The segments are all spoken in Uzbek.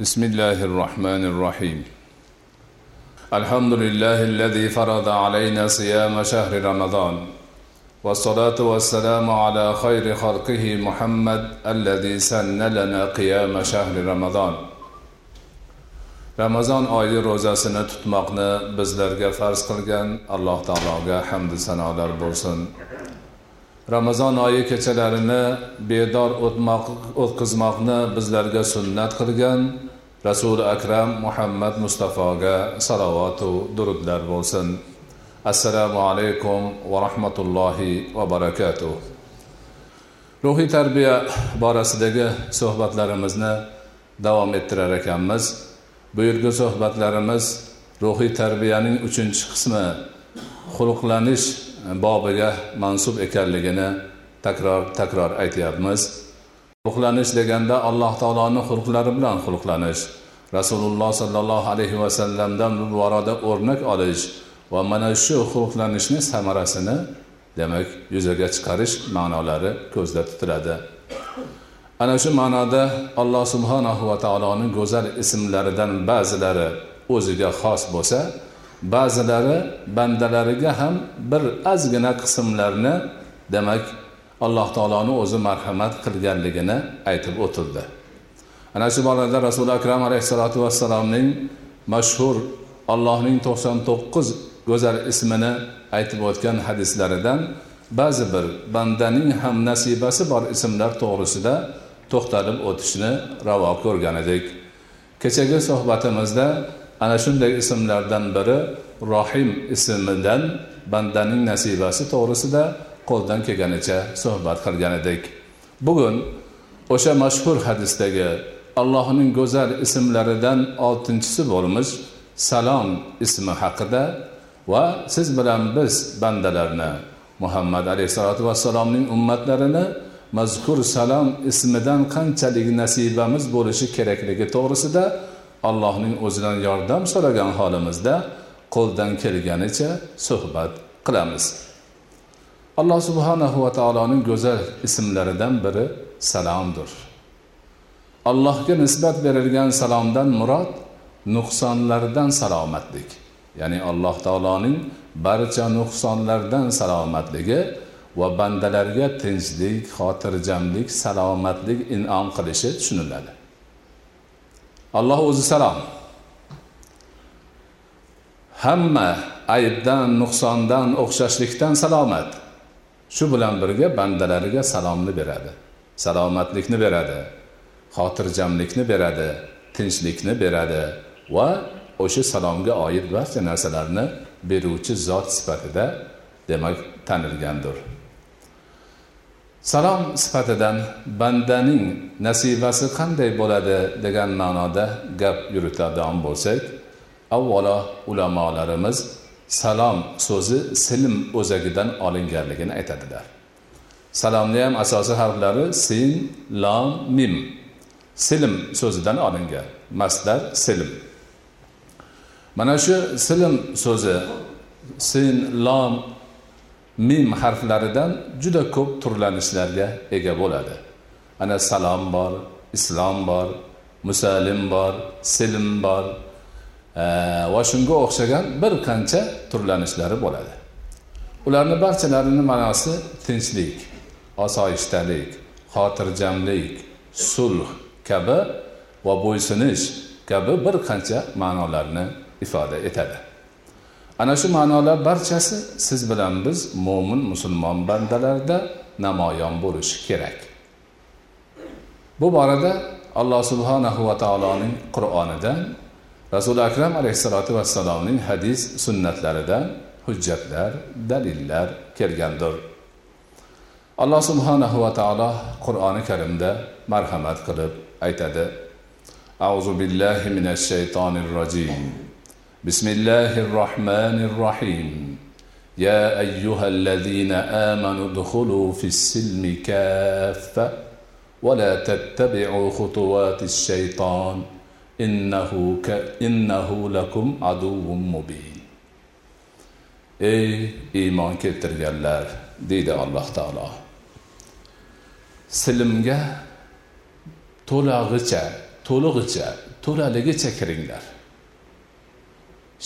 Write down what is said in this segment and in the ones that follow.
بسم الله الرحمن الرحيم الحمد لله الذي فرض علينا صيام شهر رمضان والصلاة والسلام على خير خلقه محمد الذي سن لنا قيام شهر رمضان ramazon oyi ro'zasini tutmoqni bizlarga farz qilgan alloh taologa hamdu sanolar bo'lsin. Ramazon oyi kechalarini bedor o'tkazmoqni bizlarga sunnat qilgan rasuli akram muhammad mustafoga salovatu durudlar bo'lsin. Assalomu alaykum va rahmatullohi va barakatuh. Ruhiy tarbiya borasidagi suhbatlarimizni davom ettirar ekanmiz. Bu suhbatlarimiz ruhiy tarbiyaning uchinchi qismi xulqlanish bobiga mansub ekanligini takror takror aytyapmiz. Xulqlanish deganda alloh taoloni xulqlari bilan xulqlanish rasululloh sollallohu alayhi vasallamdan bu borada o'rnak olish va mana shu xulqlanishni samarasini demak yuzaga chiqarish ma'nolari ko'zda tutiladi. Ana shu ma'noda alloh subhanahu va taoloning go'zal ismlaridan ba'zilari o'ziga xos bo'lsa ba'zilari bandalariga ham bir ozgina qismlarni demak alloh taoloni o'zi marhamat qilganligini aytib o'tildi. Ana shu borada rasuli akram alayhissalotu vassalomning mashhur allohning to'qson to'qqiz go'zal ismini aytib o'tgan hadislaridan ba'zi bir bandaning ham nasibasi bor ismlar to'g'risida to'xtalib o'tishni ravo ko'rgan edik kechagi suhbatimizda ana shunday ismlardan biri rohim ismidan bandaning nasibasi to'g'risida qo'ldan kelganicha suhbat qilgan edik. Bugun o'sha mashhur hadisdagi allohning go'zal ismlaridan oltinchisi bo'lmish salom ismi haqida va siz bilan biz bandalarni muhammad alayhissalotu vassalomning ummatlarini mazkur salom ismidan qanchalik nasibamiz bo'lishi kerakligi to'g'risida allohning o'zidan yordam so'ragan holimizda qo'ldan kelganicha suhbat qilamiz. Alloh subhanahu va taoloning go'zal ismlaridan biri salomdir. Allohga nisbat berilgan salomdan murod nuqsonlardan salomatlik ya'ni alloh taoloning barcha nuqsonlardan salomatligi va bandalarga tinchlik xotirjamlik salomatlik inom qilishi tushuniladi. Alloh o'zi salom. Hamma aybdan nuqsondan o'xshashlikdan salomat. Shu bilan birga bandalariga salomni beradi. Salomatlikni beradi. Xotirjamlikni beradi. Tinchlikni beradi. Va o'sha salomga oid barcha narsalarni beruvchi zot sifatida demak tanilgandir. Salom sifatidan bandaning nasibasi qanday bo'ladi degan ma'noda gap yuritadigan bo'lsak avvalo ulamolarimiz salom so'zi silm o'zagidan olinganligini aytadilar. Salomni ham asosiy harflari sin lom mim silm so'zidan olingan masdar silm mana shu silm so'zi sin lom mim harflaridan juda ko'p turlanishlarga ega bo'ladi. Ana salom bor islom bor musalim bor silm bor e, va shunga o'xshagan bir qancha turlanishlari bo'ladi. Ularni barchalarini ma'nosi tinchlik osoyishtalik xotirjamlik sulh kabi va bo'ysunish kabi bir qancha ma'nolarni ifoda etadi. Ana shu ma'nolar barchasi siz bilan biz mo'min musulmon bandalarda namoyon bo'lishi kerak. Bu borada alloh subhanahu va taoloning qur'onidan rasuli akram alayhissalotu vassalomning hadis sunnatlaridan hujjatlar dalillar kelgandir. Alloh subhanahu va taolo qur'oni karimda marhamat qilib aytadi. Auzu billahi minash shaytonir rojim. بسم الله الرحمن الرحيم. يا أيها الذين آمنوا ادخلوا في السلم كافة ولا تتبعوا خطوات الشيطان. إنه ك... إنه لكم عدو مبين. ey iymon keltirganlar deydi alloh taolo silmga to'lag'icha to'lig'icha to'laligicha kiringlar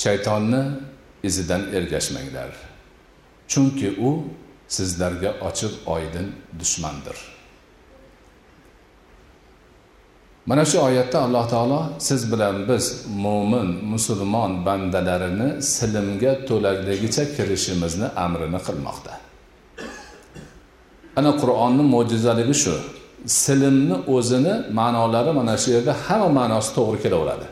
shaytonni izidan ergashmanglar. Chunki u sizlarga ochiq oydin dushmandir. Mana shu oyatda alloh taolo siz bilan biz mo'min musulmon bandalarini silimga to'laligicha kirishimizni amrini qilmoqda. Ana qur'onni mo'jizaligi shu. Silimni o'zini ma'nolari mana shu yerda hamma ma'nosi to'g'ri kelaveradi.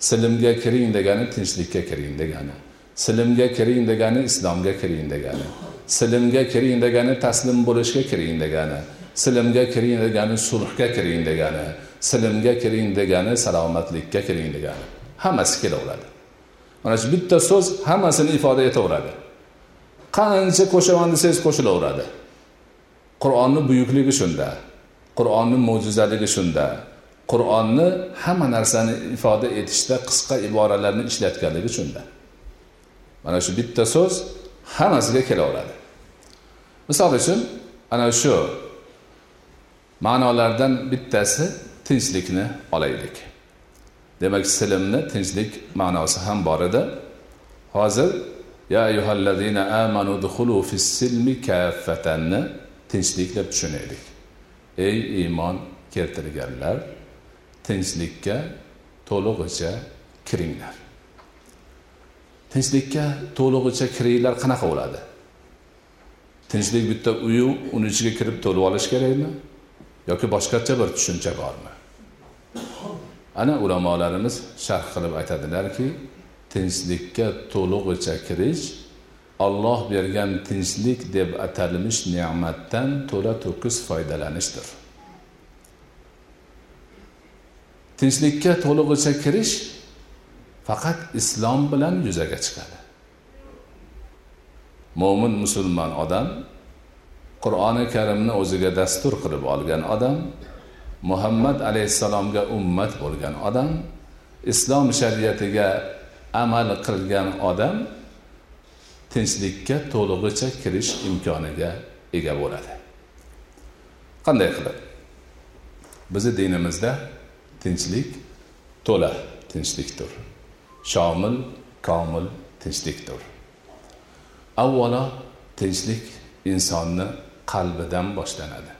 Silimga kiring degani tinchlikka kiring degani. Silimga kiring degani islomga kiring degani. Silimga kiring degani taslim bo'lishga kiring degani. Silimga kiring degani sulhga kiring degani. Silimga kiring degani salomatlikka kiring degani. Hammasi kelaveradi. Mana shu bitta so'z hammasini ifoda etaveradi. Qancha qo'shaman desangiz qo'shilaveradi. Qur'onni buyukligi shunda. Qur'onni mo'jizaligi shunda. Qur'onni hamma narsani ifoda etishda qisqa iboralarni ishlatganligi shunda mana shu bitta so'z hammasiga kelaveradi misol uchun ana shu ma'nolardan bittasi tinchlikni olaylik. Demak silimni tinchlik ma'nosi ham bor edi. Hozir ya ayyuhallazina amanu dukhulu fis silmi kaffatanni tinchlik deb tushunaylik. Ey iymon keltirganlar tinchlikka to'lig'icha kiringlar. Tinchlikka to'lig'icha kiringlar qanaqa bo'ladi? Tinchlik bitta uyu uni ichiga kirib to'lib olish kerakmi? Yoki boshqacha bir tushuncha bormi? Ana ulamolarimiz sharh qilib aytadilarki tinchlikka to'lig'icha kirish olloh bergan tinchlik deb atalmish ne'matdan to'la to'kis foydalanishdir. Tinchlikka to'lig'icha kirish faqat islom bilan yuzaga chiqadi. Mo'min musulmon odam qur'oni karimni o'ziga dastur qilib olgan odam muhammad alayhissalomga ummat bo'lgan odam islom shariatiga amal qilgan odam tinchlikka to'lig'icha kirish imkoniga ega bo'ladi. Qanday qilib? Bizni dinimizda tinchlik to'la tinchlikdir. Shomil komil tinchlikdir. Avvalo tinchlik insonni qalbidan boshlanadi.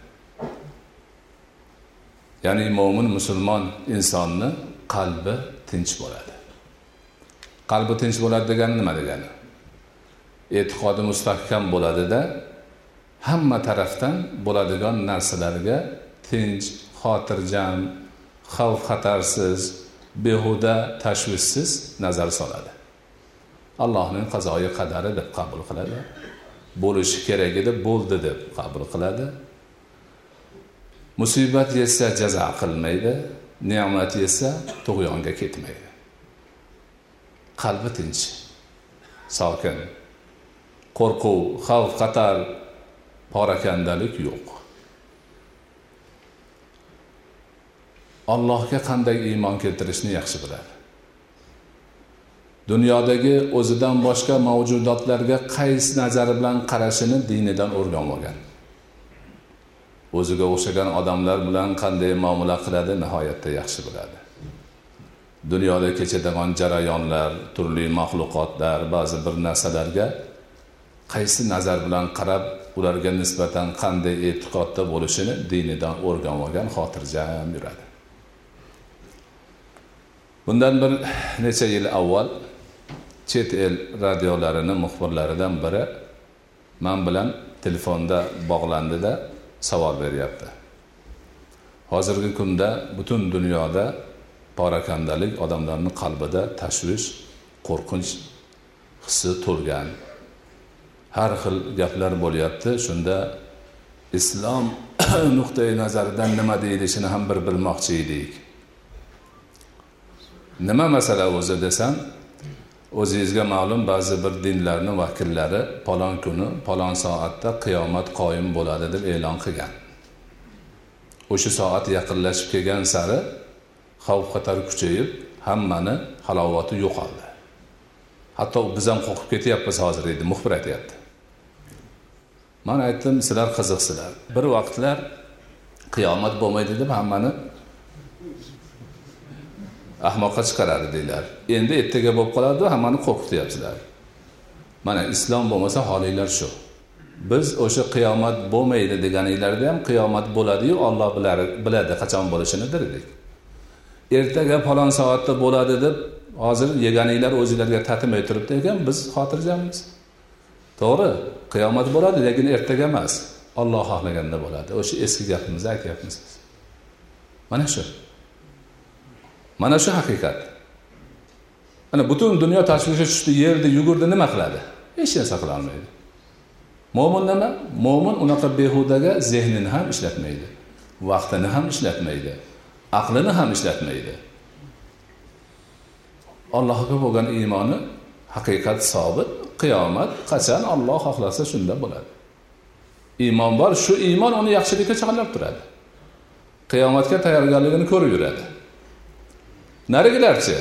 Ya'ni mo'min musulmon insonni qalbi tinch bo'ladi. Qalbi tinch bo'ladi degani nima degani? E'tiqodi mustahkam bo'ladida hamma tarafdan bo'ladigan narsalarga tinch xotirjam xavf xatarsiz behuda tashvishsiz nazar soladi. Allohning qazoyi qadari deb qabul qiladi. Bo'lishi kerak edi bo'ldi deb qabul qiladi. Musibat yetsa jazo qilmaydi ne'mat yetsa tug'yonga ketmaydi. Qalbi tinch sokin qo'rquv xavf xatar porakandalik yo'q. Allohga qanday iymon keltirishni yaxshi biladi dunyodagi o'zidan boshqa mavjudotlarga qaysi nazari bilan qarashini dinidan o'rganib olgan. O'ziga o'xshagan odamlar bilan qanday muomala qiladi nihoyatda yaxshi biladi. Dunyoda kechadigan jarayonlar turli maxluqotlar ba'zi bir narsalarga qaysi nazar bilan qarab ularga nisbatan qanday e'tiqodda bo'lishini dinidan o'rganib olgan xotirjam yuradi. Bundan bir necha yil avval chet el radiolarini muxbirlaridan biri man bilan telefonda bog'landida savol beryapti. Hozirgi kunda butun dunyoda porakandalik odamlarni qalbida tashvish qo'rqinch hissi to'lgan. Har xil gaplar bo'lyapti shunda islom nuqtai nazaridan nima deyilishini ham bir bilmoqchi edik. Nima masala o'zi desam o'zingizga ma'lum ba'zi bir dinlarni vakillari palon kuni palon soatda qiyomat qoyim bo'ladi deb e'lon qilgan. O'sha soat yaqinlashib kelgan sari xavf xatar kuchayib hammani halovati yo'qoldi. Hatto biz ham qo'rqib ketyapmiz hozir deydi muxbir aytyapti. Man aytdim sizlar qiziqsizlar. Bir vaqtlar qiyomat bo'lmaydi deb hammani ahmoqqa chiqaradi deydilar endi ertaga bo'lib qoladi hammani qo'rqityapsizlar mana islom bo'lmasa holinglar shu. Biz o'sha qiyomat bo'lmaydi deganinglarda ham qiyomat bo'ladiyu olloh biladi qachon bo'lishini dedik ertaga falon soatda bo'ladi deb hozir yeganinglar o'zinglarga tatimay turibdi ekan biz xotirjammiz. To'g'ri qiyomat bo'ladi lekin ertaga emas. Olloh xohlaganda bo'ladi. O'sha eski gapimizni aytyapmiz mana shu. Mana shu haqiqat. Mana butun dunyo tashvishga tushdi yerdi yugurdi nima qiladi? Hech narsa qilolmaydi mo'min nima? Mo'min unaqa behudaga zehnini ham ishlatmaydi vaqtini ham ishlatmaydi aqlini ham ishlatmaydi. Allohga bo'lgan iymoni haqiqat sobit qiyomat qachon olloh xohlasa shunda bo'ladi. Iymon bor shu iymon uni yaxshilikka chaqirlab turadi. Qiyomatga tayyorgarligini ko'rib yuradi. Narigilarchi?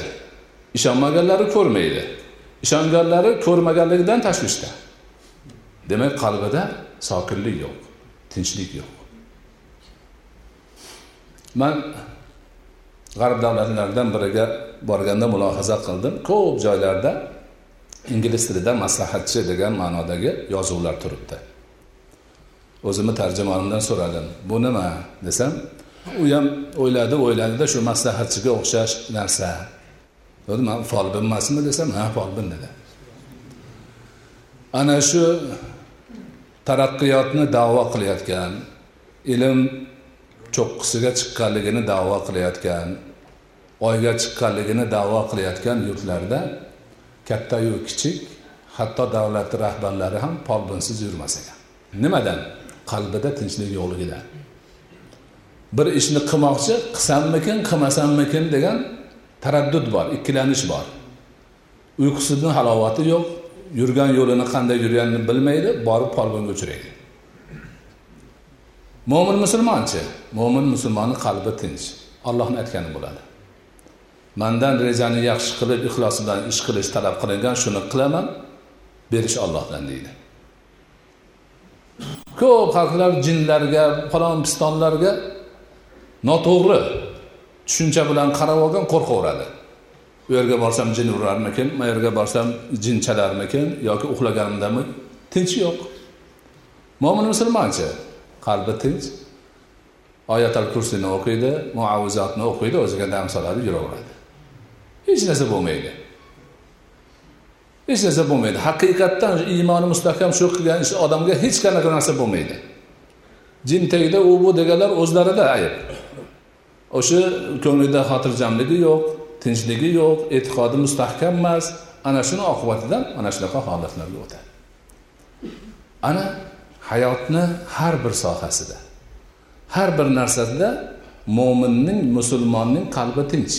Ishonmaganlari ko'rmaydi. Ishonganlari ko'rmaganligidan tashvishda. Demak qalbida sokinlik yo'q tinchlik yo'q. Man g'arb davlatlaridan biriga borganda mulohaza qildim. Ko'p joylarda ingliz tilida maslahatchi degan ma'nodagi yozuvlar turibdi. O'zimni tarjimonimdan so'radim. Bu nima desam u ham o'yladi o'yladida shu maslahatchiga o'xshash narsa. Dedi man folbin emasmi desam ha folbin dedi. Ana shu taraqqiyotni davo qilayotgan ilm cho'qqisiga chiqqanligini davo qilayotgan oyga chiqqanligini davo qilayotgan yurtlarda kattayu kichik hatto davlat rahbarlari ham folbinsiz yurmas ekan. Nimadan? Qalbida tinchlik yo'qligidan bir ishni qilmoqchi qilsammikin qilmasammikin degan taraddud bor ikkilanish bor. Uyqusini halovati yo'q yurgan yo'lini qanday yurganini bilmaydi borib folbinga uchraydi. Mo'min musulmonchi mo'min musulmonni qalbi tinch ollohni aytgani bo'ladi. Mandan rejani yaxshi qilib ixlos bilan ish qilish talab qilingan shuni qilaman berish ollohdan deydi. Ko'p xalqlar jinlarga falon pistonlarga noto'g'ri. Tushuncha bilan qarab olgan qo'rqaveradi. U yerga borsam jin urarmikin bu yerga borsam jin chalarmikin yoki uxlaganimdami? Tinch yo'q. Mo'min musulmonchi qalbi tinch. Oyatal kursini o'qiydi muavvizotni o'qiydi o'ziga dam soladi yuraveradi. Hech narsa bo'lmaydi. Hech narsa bo'lmaydi. Haqiqatdan iymoni mustahkam shu qilgan ish odamga hech qanaqa narsa bo'lmaydi. Jin tegdi u bu deganlar o'zlarida ayb. O'sha ko'nglida xotirjamligi yo'q tinchligi yo'q e'tiqodi mustahkam emas. Ana shuni oqibatidan mana shunaqa holatlarga o'tadi. Ana hayotni har bir sohasida har bir narsasida mo'minning musulmonning qalbi tinch.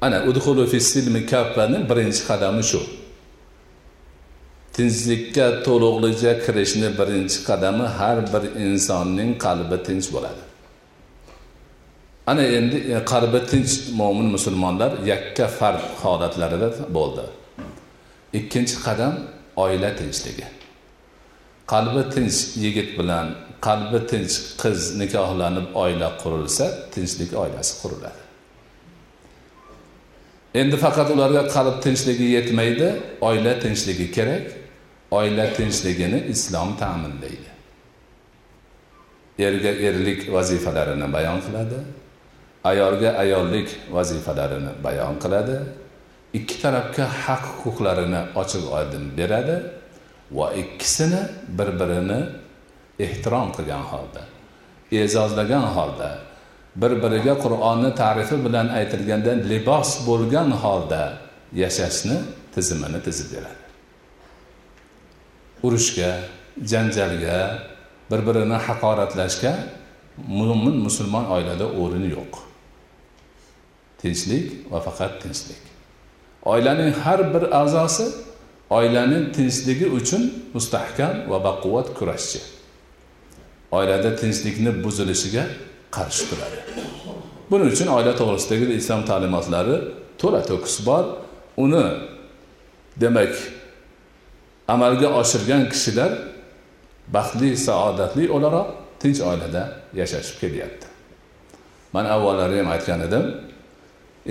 Ana udhulu fi silmi kaffani birinchi qadami shu. Tinchlikka to'liqligicha kirishni birinchi qadami har bir insonning qalbi tinch bo'ladi. Ana endi e, qalbi tinch mo'min musulmonlar yakka farq holatlarida bo'ldi. Ikkinchi qadam oila tinchligi. Qalbi tinch yigit bilan qalbi tinch qiz nikohlanib oila qurilsa tinchlik oilasi quriladi. Endi faqat ularga qalb tinchligi yetmaydi oila tinchligi kerak. Oila tinchligini islom ta'minlaydi. Erga erlik vazifalarini bayon qiladi ayolga ayollik vazifalarini bayon qiladi ikki tarafga haq huquqlarini ochiq oydin beradi va ikkisini bir birini ehtirom qilgan holda e'zozlagan holda bir biriga qur'onni tarifi bilan aytilganda libos bo'lgan holda yashashni tizimini tizib beradi. Urushga janjalga bir birini haqoratlashga mo'min musulmon oilada o'rin yo'q. Tinchlik va faqat tinchlik. Oilaning har bir a'zosi oilaning tinchligi uchun mustahkam va baquvvat kurashchi. Oilada tinchlikni buzilishiga qarshi turadi. Buning uchun oila to'g'risidagi islom ta'limotlari to'la to'kis bor. Uni demak amalga oshirgan kishilar baxtli saodatli o'laroq tinch oilada yashashib kelyapti. Man avvallari ham aytgan edim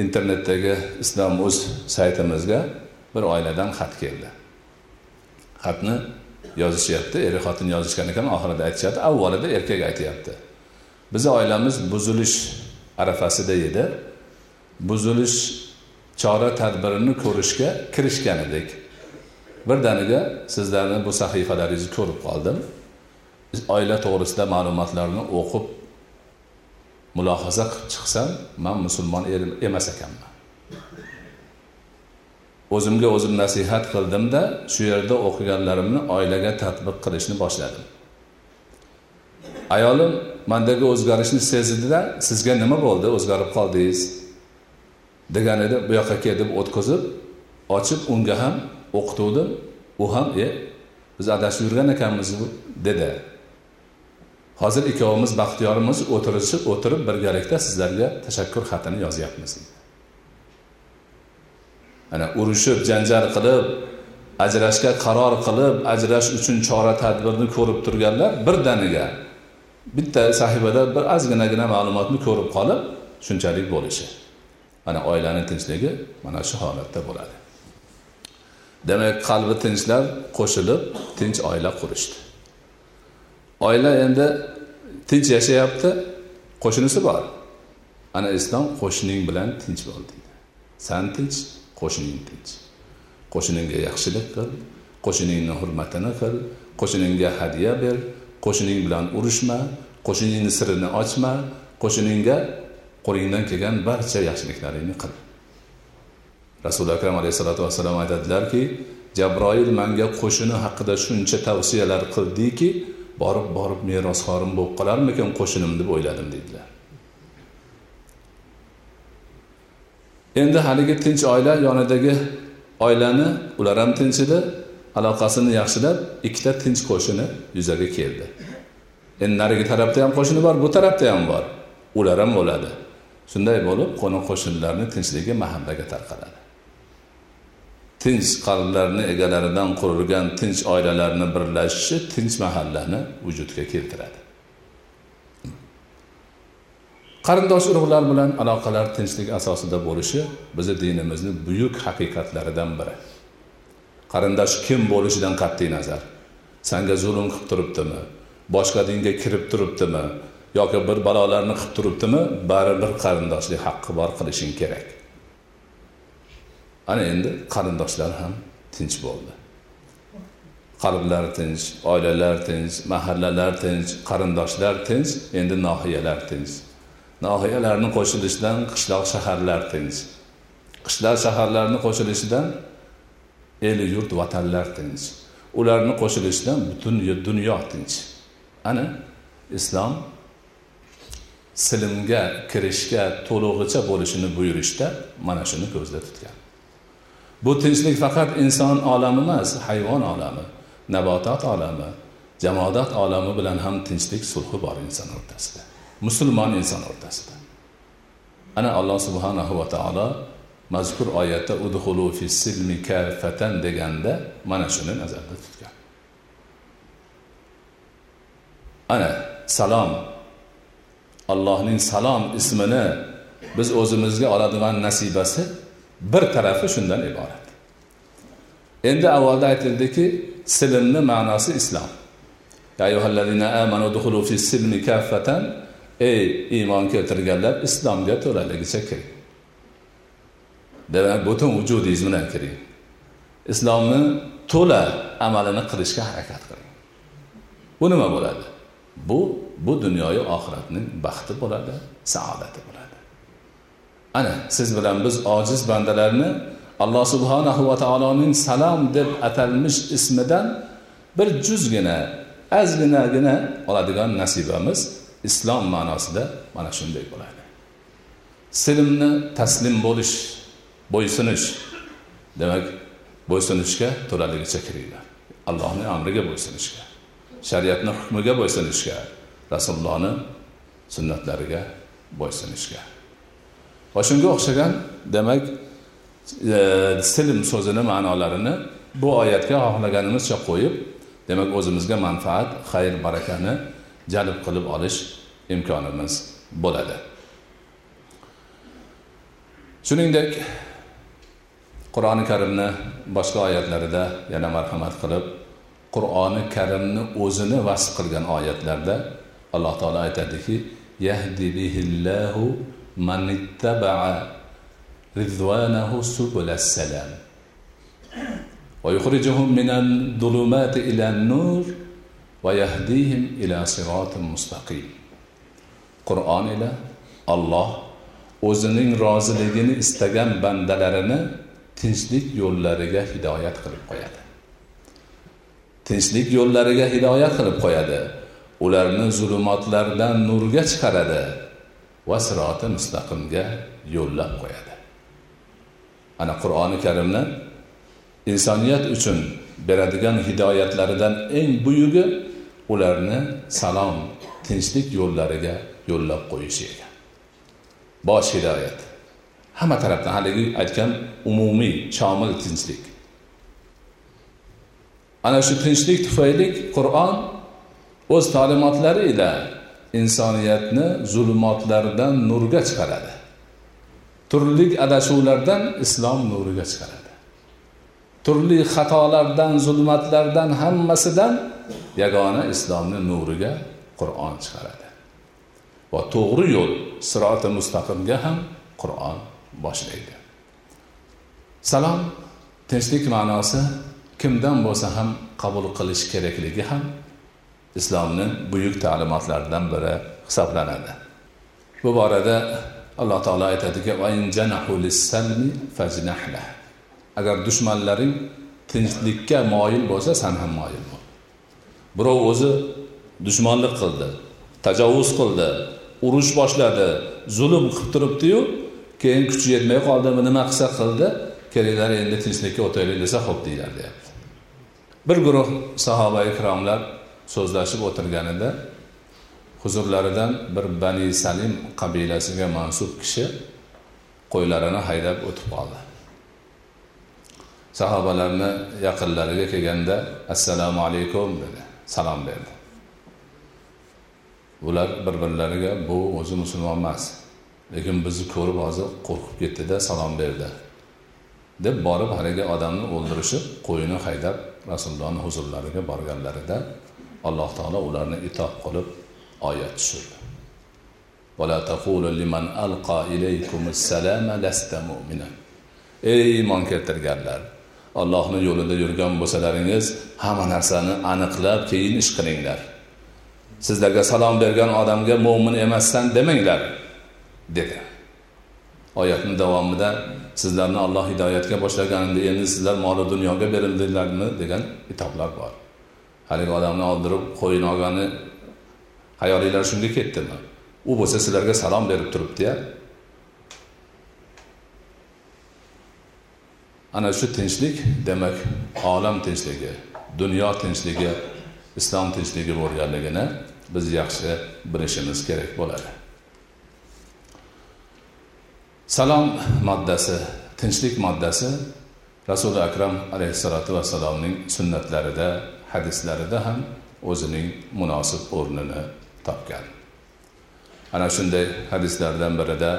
internetdagi islom uz saytimizga bir oiladan xat keldi. Xatni yozishyapti er xotin yozishgan ekan oxirida aytishyapti avvalida erkak aytyapti. Bizni oilamiz buzilish arafasida edi. Buzilish chora tadbirini ko'rishga kirishgan edik. Birdaniga sizlarni bu sahifalaringizni ko'rib qoldim. Oila to'g'risida ma'lumotlarni o'qib mulohaza qilib chiqsam man musulmon emas ekanman. O'zimga o'zim nasihat qildimda shu yerda o'qiganlarimni oilaga tadbiq qilishni boshladim. Ayolim mandagi o'zgarishni sezdida sizga nima bo'ldi? O'zgarib qoldingiz. Degan edi bu yoqqa kel deb o'tkazib ochib unga ham o'qituvdim. U ham e biz adashib yurgan ekanmiz dedi. Hozir ikkovimiz baxtiyorimiz o'tirishib o'tirib birgalikda sizlarga tashakkur xatini yozyapmiz. Ana urushib janjal qilib ajrashga qaror qilib ajrash uchun chora tadbirni ko'rib turganlar birdaniga bitta sahifada bir ozginagina ma'lumotni ko'rib qolib shunchalik bo'lishi. Ana oilani tinchligi mana shu holatda bo'ladi. Demak qalbi tinchlar qo'shilib tinch oila qurishdi. Oila endi tinch yashayapti qo'shnisi bor. Ana islom qo'shning bilan tinch bo'l deydi. San tinch qo'shning tinch. Qo'shningga yaxshilik qil qo'shningni hurmatini qil qo'shningga hadya ber qo'shning bilan urushma qo'shningni sirini ochma qo'shningga qo'lingdan kelgan barcha yaxshiliklaringni qil. Rasuli akram alayhissalotu vassalom aytadilarki jabroil manga qo'shini haqida shuncha tavsiyalar qildiki borib borib merosxorim bo'lib qolarmikin qo'shinim deb o'yladim deydilar. Endi haligi tinch oila yonidagi oilani ular ham tinch edi aloqasini yaxshilab ikkita tinch qo'shini yuzaga keldi. Endi narigi tarafda ham qo'shni bor bu tarafda ham bor. Ular ham bo'ladi. Shunday bo'lib qo'ni qo'shnilarni tinchligi mahallaga tarqaladi. Tinch qalblarni egalaridan qurilgan tinch oilalarni birlashishi tinch mahallani vujudga keltiradi. Qarindosh urug'lar bilan aloqalar tinchlik asosida bo'lishi bizni dinimizni buyuk haqiqatlaridan biri. Qarindosh kim bo'lishidan qat'iy nazar. Sanga zulm qilib turibdimi? Boshqa dinga kirib turibdimi? Yoki bir balolarni qilib turibdimi? Baribir qarindoshlik haqqi bor qilishing kerak. Ana endi qarindoshlar ham tinch bo'ldi. Qalblar tinch oilalar tinch mahallalar tinch qarindoshlar tinch endi nohiyalar tinch. Nohiyalarni qo'shilishidan qishloq shaharlar tinch. Qishloq shaharlarni qo'shilishidan el yurt vatanlar tinch. Ularni qo'shilishidan butun dunyo tinch. Ana islom silimga kirishga to'lig'icha bo'lishini buyurishda mana shuni ko'zda tutgan. Bu tinchlik faqat inson olami emas hayvon olami nabotot olami jamodat olami bilan ham tinchlik sulhi bor inson o'rtasida musulmon inson o'rtasida. Ana alloh subhanahu va taolo mazkur oyatda udhulu fi silmi kafatan deganda mana shuni nazarda tutgan. Ana salom. Allohning salom ismini biz o'zimizga oladigan nasibasi bir tarafi shundan iborat. Endi avvalda aytildiki silmni ma'nosi islom. Ey iymon keltirganlar islomga to'laligicha kiring. Demak butun vujudingiz bilan kiring. Islomni to'la amalini qilishga harakat qiling. Bu nima bo'ladi? Bu bu dunyoyu oxiratning baxti bo'ladi saodati bo'ladi. Ana siz bilan biz ojiz bandalarni alloh subhanahu va taoloning salom deb atalmish ismidan bir juzgina ozginagina oladigan nasibamiz islom ma'nosida mana shunday bo'ladi. Silmni taslim bo'lish bo'ysunish demak bo'ysunishga to'laligicha kiringlar. Allohni amriga bo'ysunishga shariatni hukmiga bo'ysunishga rasulullohni sunnatlariga bo'ysunishga. Va shunga o'xshagan demak e, silm so'zini ma'nolarini bu oyatga xohlaganimizcha qo'yib demak o'zimizga manfaat xayr barakani jalb qilib olish imkonimiz bo'ladi. Shuningdek qur'oni karimni boshqa oyatlarida yana marhamat qilib qur'oni karimni o'zini vasf qilgan oyatlarda alloh taolo aytadiki yahdi bihillahu من اتبع رضوانه سبل salam va yukhrijuhum الظلمات zulumati ilan nur va yahdihim ila mustaqim. Qur'on ila Alloh o'zining roziligini istagan bandalarini tinchlik yo'llariga hidoyat qilib qo'yadi. Tinchlik yo'llariga hidoyat qilib qo'yadi. Ularni zulmatlardan nurga chiqaradi. Va siroti mustaqimga yo'llab qo'yadi. Ana qur'oni karimni insoniyat uchun beradigan hidoyatlaridan eng buyugi ularni salom tinchlik yo'llariga yo'llab qo'yishi ekan bosh hidoyat. Hamma tarafdan haligi aytgan umumiy shomil tinchlik. Ana shu tinchlik tufayli qur'on o'z ta'limotlari ila insoniyatni zulmatlardan nurga chiqaradi. Turli adashuvlardan islom nuriga chiqaradi. Turli xatolardan zulmatlardan hammasidan yagona islomni nuriga qur'on chiqaradi. Va to'g'ri yo'l siroti mustaqimga ham qur'on boshlaydi. Salom tinchlik ma'nosi kimdan bo'lsa ham qabul qilish kerakligi ham islomni buyuk ta'limotlaridan biri hisoblanadi. Bu borada alloh taolo aytadiki agar dushmanlaring tinchlikka moyil bo'lsa san ham moyil bo'l. Birov o'zi dushmanlik qildi tajovuz qildi urush boshladi zulm qilib turibdiyu keyin kuchi yetmay qoldimi nima qilsa qildi? Kelinglar endi tinchlikka o'taylik desa ho'p deyiladi deyapti. Bir guruh sahoba ikromlar so'zlashib o'tirganida huzurlaridan bir bani salim qabilasiga mansub kishi qo'ylarini haydab o'tib qoldi sahobalarni yaqinlariga kelganda assalomu alaykum dedi salom berdi. Ular bir birlariga bu o'zi musulmon emas lekin bizni ko'rib hozir qo'rqib ketdida salom berdi deb borib haligi odamni o'ldirishib qo'yini haydab rasulullohni huzurlariga borganlarida alloh taolo ularni itob qilib oyat tushirdi. Ey iymon keltirganlar ollohni yo'lida yurgan bo'lsalaringiz hamma narsani aniqlab keyin ish qilinglar. Sizlarga salom bergan odamga mo'min emassan demanglar dedi. Oyatni davomida sizlarni olloh hidoyatga boshlaganida endi sizlar moli dunyoga berildinglarmi degan kitoblar bor. Haligi odamni oldirib qo'yini olgani hayolinglar shunga ketdimi? U bo'lsa sizlarga salom berib turibdiya. Ana shu tinchlik demak olam tinchligi dunyo tinchligi islom tinchligi bo'lganligini biz yaxshi bilishimiz kerak bo'ladi. Salom moddasi tinchlik moddasi rasuli akram alayhissalotu vassalomning sunnatlarida hadislarida ham o'zining munosib o'rnini topgan. Ana shunday hadislardan birida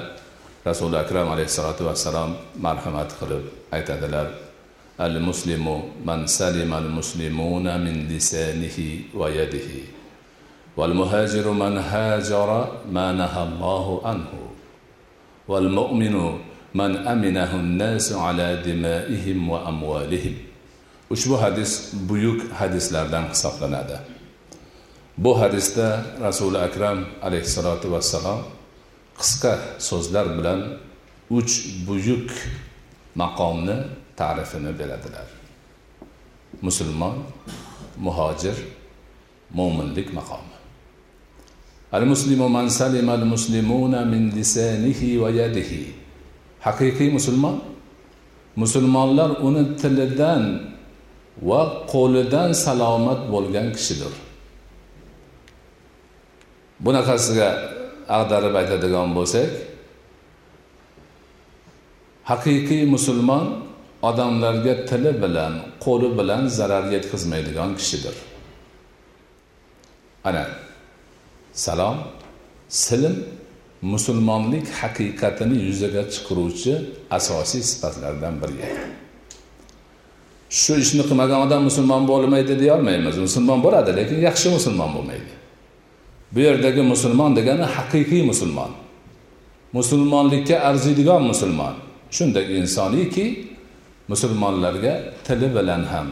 rasuli akram alayhissalotu vassalom marhamat qilib aytadilar al muslimu man salima al muslimuna min lisanihi va yadihi val muhajiru man hajara ma nahallohu anhu val mu'minu man aminahu an-nasu ala dimaihim va amwalihim. Ushbu hadis buyuk hadislardan hisoblanadi. Bu hadisda rasuli akram alayhissalotu vassalom qisqa so'zlar bilan uch buyuk maqomni ta'rifini beradilar. Musulmon muhojir mo'minlik maqomi. Al muslimu man salima al muslimuna min lisanihi va yadihi. Haqiqiy musulmon musulmonlar uni tilidan va qo'lidan salomat bo'lgan kishidir. Bunaqasiga ag'darib aytadigan bo'lsak haqiqiy musulmon odamlarga tili bilan qo'li bilan zarar yetkazmaydigan kishidir. Ana salom silim musulmonlik haqiqatini yuzaga chiqaruvchi asosiy sifatlardan biri shu ishni qilmagan odam musulmon bo'lmaydi deya olmaymiz musulmon bo'ladi lekin yaxshi musulmon bo'lmaydi bu yerdagi musulmon degani haqiqiy musulmon musulmonlikka arziydigan musulmon shunday insoniyki musulmonlarga tili bilan ham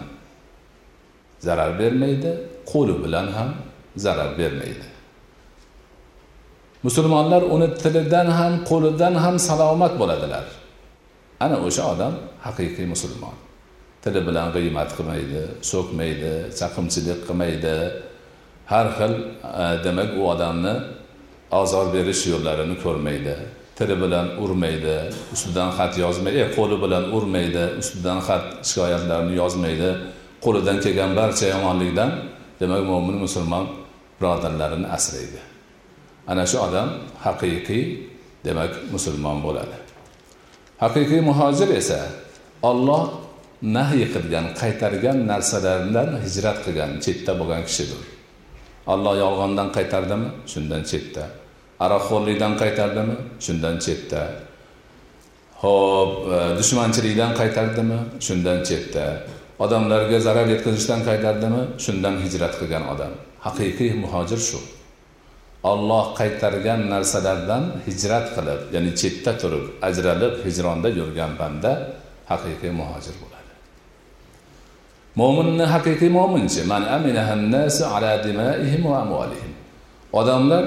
zarar bermaydi qo'li bilan ham zarar bermaydi musulmonlar uni tilidan ham qo'lidan ham salomat bo'ladilar ana o'sha odam haqiqiy musulmon tili bilan g'iymat qilmaydi so'kmaydi chaqimchilik qilmaydi. Har xil e, demak u odamni ozor berish yo'llarini ko'rmaydi tili bilan urmaydi ustidan xat yozmaydi e, qo'li bilan urmaydi ustidan xat shikoyatlarni yozmaydi. Qo'lidan kelgan barcha yomonlikdan demak mo'min musulmon birodarlarini asraydi. Ana shu odam haqiqiy demak musulmon bo'ladi. Haqiqiy muhojir esa olloh nahiy qilgan qaytargan narsalardan hijrat qilgan chetda bo'lgan kishidir. Alloh yolg'ondan qaytardimi? Shundan chetda. Aroqxo'rlikdan qaytardimi? Shundan chetda. Ho'p e, dushmanchilikdan qaytardimi? Shundan chetda. Odamlarga zarar yetkazishdan qaytardimi? Shundan hijrat qilgan odam. Haqiqiy muhojir shu. Olloh qaytargan narsalardan hijrat qilib ya'ni chetda turib ajralib hijronda yurgan banda haqiqiy muhojir bo'ladi. Mo'minni haqiqiy mo'minchi man ala dimaihim va amwalihim. Odamlar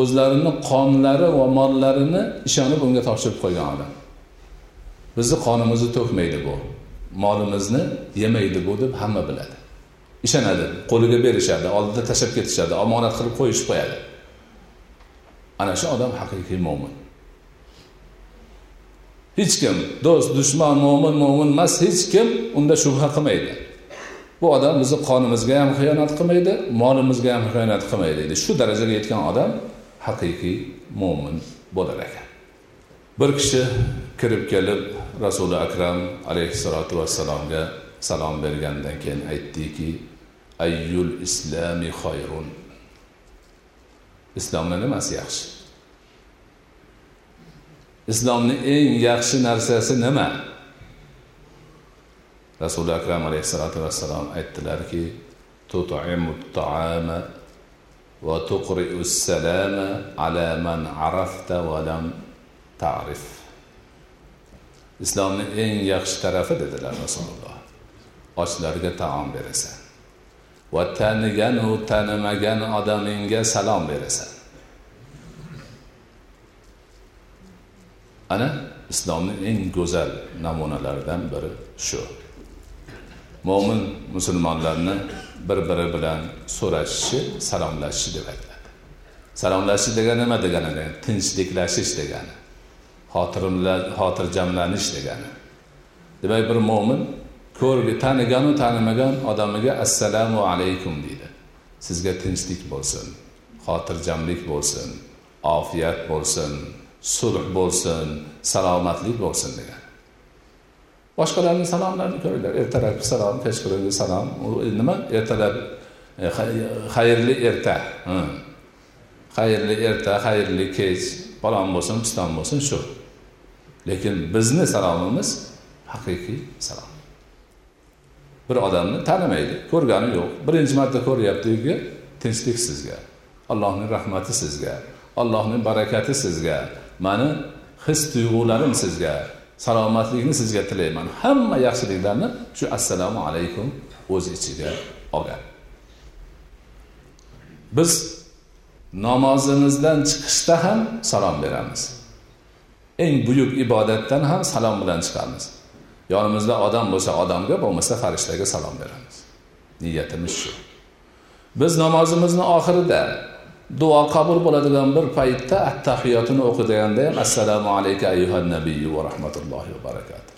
o'zlarini qonlari va mollarini ishonib unga topshirib qo'ygan odam. Bizni qonimizni to'kmaydi bu. Molimizni yemaydi bu deb hamma biladi. Ishonadi qo'liga berishadi oldida tashlab ketishadi omonat qilib qo'yishib qo'yadi. Ana shu odam haqiqiy mo'min. Hech kim do'st dushman mo'min mo'min emas hech kim unda shubha qilmaydi. Bu odam bizni qonimizga ham xiyonat qilmaydi molimizga ham xiyonat qilmaydi deydi. Shu darajaga yetgan odam haqiqiy mo'min bo'lar ekan. Bir kishi kirib kelib rasuli akram alayhissalotu vassalomga salom bergandan keyin aytdiki ayyul islami xoyrun islomni nimasi yaxshi? Islomni eng yaxshi narsasi nima? Rasuli akram alayhissalotu vassalom aytdilarki tut'imu taama va tuqri'u salama ala man arafta va lam ta'rif. Islomni eng yaxshi tarafi dedilar rasululloh ochlarga taom berasan va taniganu tanimagan odamingga salom berasan. Ana islomni eng go'zal namunalaridan biri shu. Mo'min musulmonlarni bir biri bilan so'rashishi salomlashishi deb aytiladi. Salomlashish degani nima degani tinchliklashish degani xotirjamlanish degani. Demak bir mo'min ko'rgi taniganu tanimagan odamiga assalomu alaykum deydi. Sizga tinchlik bo'lsin xotirjamlik bo'lsin ofiyat bo'lsin sulh bo'lsin salomatlik bo'lsin degan. Boshqalarni salomlarini ko'ringlar. Ertalabki salom kechqurungi salom. U nima? Ertalab e, e, xayrli erta. Xayrli erta xayrli kech. Falon bo'lsin piston bo'lsin shu. Lekin bizni salomimiz haqiqiy salom. Bir odamni tanimaydi ko'rgani yo'q. Birinchi marta ko'ryaptiki tinchlik sizga. Allohning rahmati sizga. Allohning barakati sizga. Mani his tuyg'ularim sizga. Salomatlikni sizga tilayman. Hamma yaxshiliklarni shu assalomu alaykum o'z ichiga olgan. Biz namozimizdan chiqishda ham salom beramiz. Eng buyuk ibodatdan ham salom bilan chiqamiz. Yonimizda odam bo'lsa odamga bo'lmasa farishtaga salom beramiz. Niyatimiz shu. Biz namozimizni oxirida duo qabul bo'ladigan bir paytda attahiyotini o'qiganda ham assalomu alayka ayyuhan nabiyyu va rahmatullohi va barakatuh.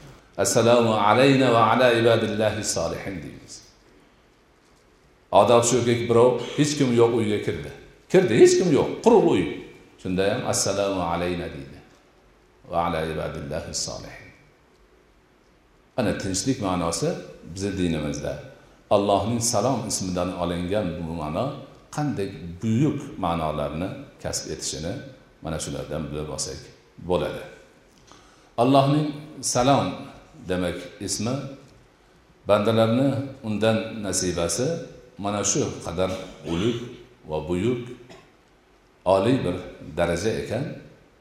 Assalomu alayna va ala ibadillahi solihin deymiz. Odob shuki birov hech kim yo'q uyga kirdi. Kirdi hech kim yo'q quruq uy. Shunda ham assalomu alayna deydi. Va ala ibadillahi solihin ana tinchlik ma'nosi bizni dinimizda. Allohning salom ismidan olingan bu ma'no qanday buyuk ma'nolarni kasb etishini mana shulardan bilib olsak bo'ladi. Allohning salom demak ismi bandalarni undan nasibasi mana shu qadar ulug' va buyuk oliy bir daraja ekan.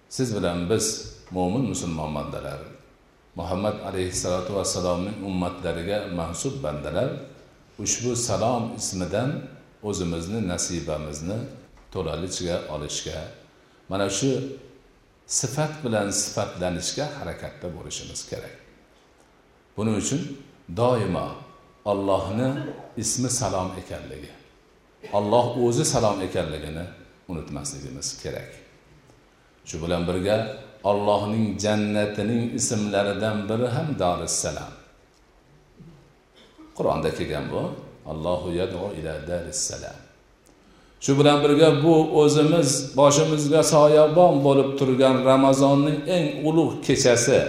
Siz bilan biz mo'min musulmon bandalar muhammad alayhissalotu vassalomning ummatlariga mansub bandalar ushbu salom ismidan o'zimizni nasibamizni to'lalicha olishga mana shu sifat bilan sifatlanishga harakatda bo'lishimiz kerak. Buning uchun doimo ollohni ismi salom ekanligi olloh o'zi salom ekanligini unutmasligimiz kerak. Shu bilan birga ollohning jannatining ismlaridan biri ham dorissalam qur'onda kelgan bu. Allohu yadu ila darissalam shu bilan birga bu o'zimiz boshimizga soyabon bo'lib turgan ramazonning eng ulug' kechasi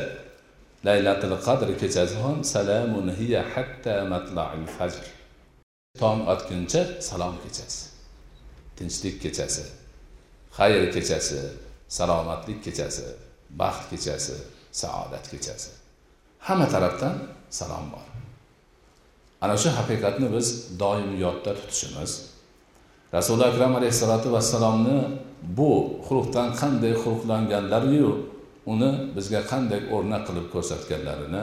laylatil qadr kechasi ham salamun hiya hatta matla'il fajr. Tong otguncha salom kechasi tinchlik kechasi xayr kechasi salomatlik kechasi baxt kechasi saodat kechasi. Hamma tarafdan salom bor. Ana shu haqiqatni biz doim yodda tutishimiz. Rasuli akram alayhissalotu vassalomni bu xulqdan qanday xulqlanganlariyu uni bizga qanday o'rnak qilib ko'rsatganlarini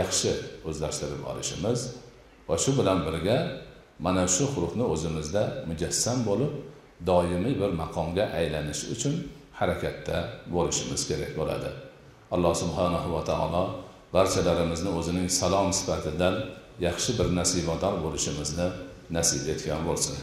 yaxshi o'zlashtirib olishimiz va shu bilan birga mana shu xulqni o'zimizda mujassam bo'lib doimiy bir maqomga aylanish uchun harakatda bo'lishimiz kerak bo'ladi. Alloh subhanahu va taolo barchalarimizni o'zining salom sifatidan yaxshi bir nasibador bo'lishimizni nasib etgan bo'lsin.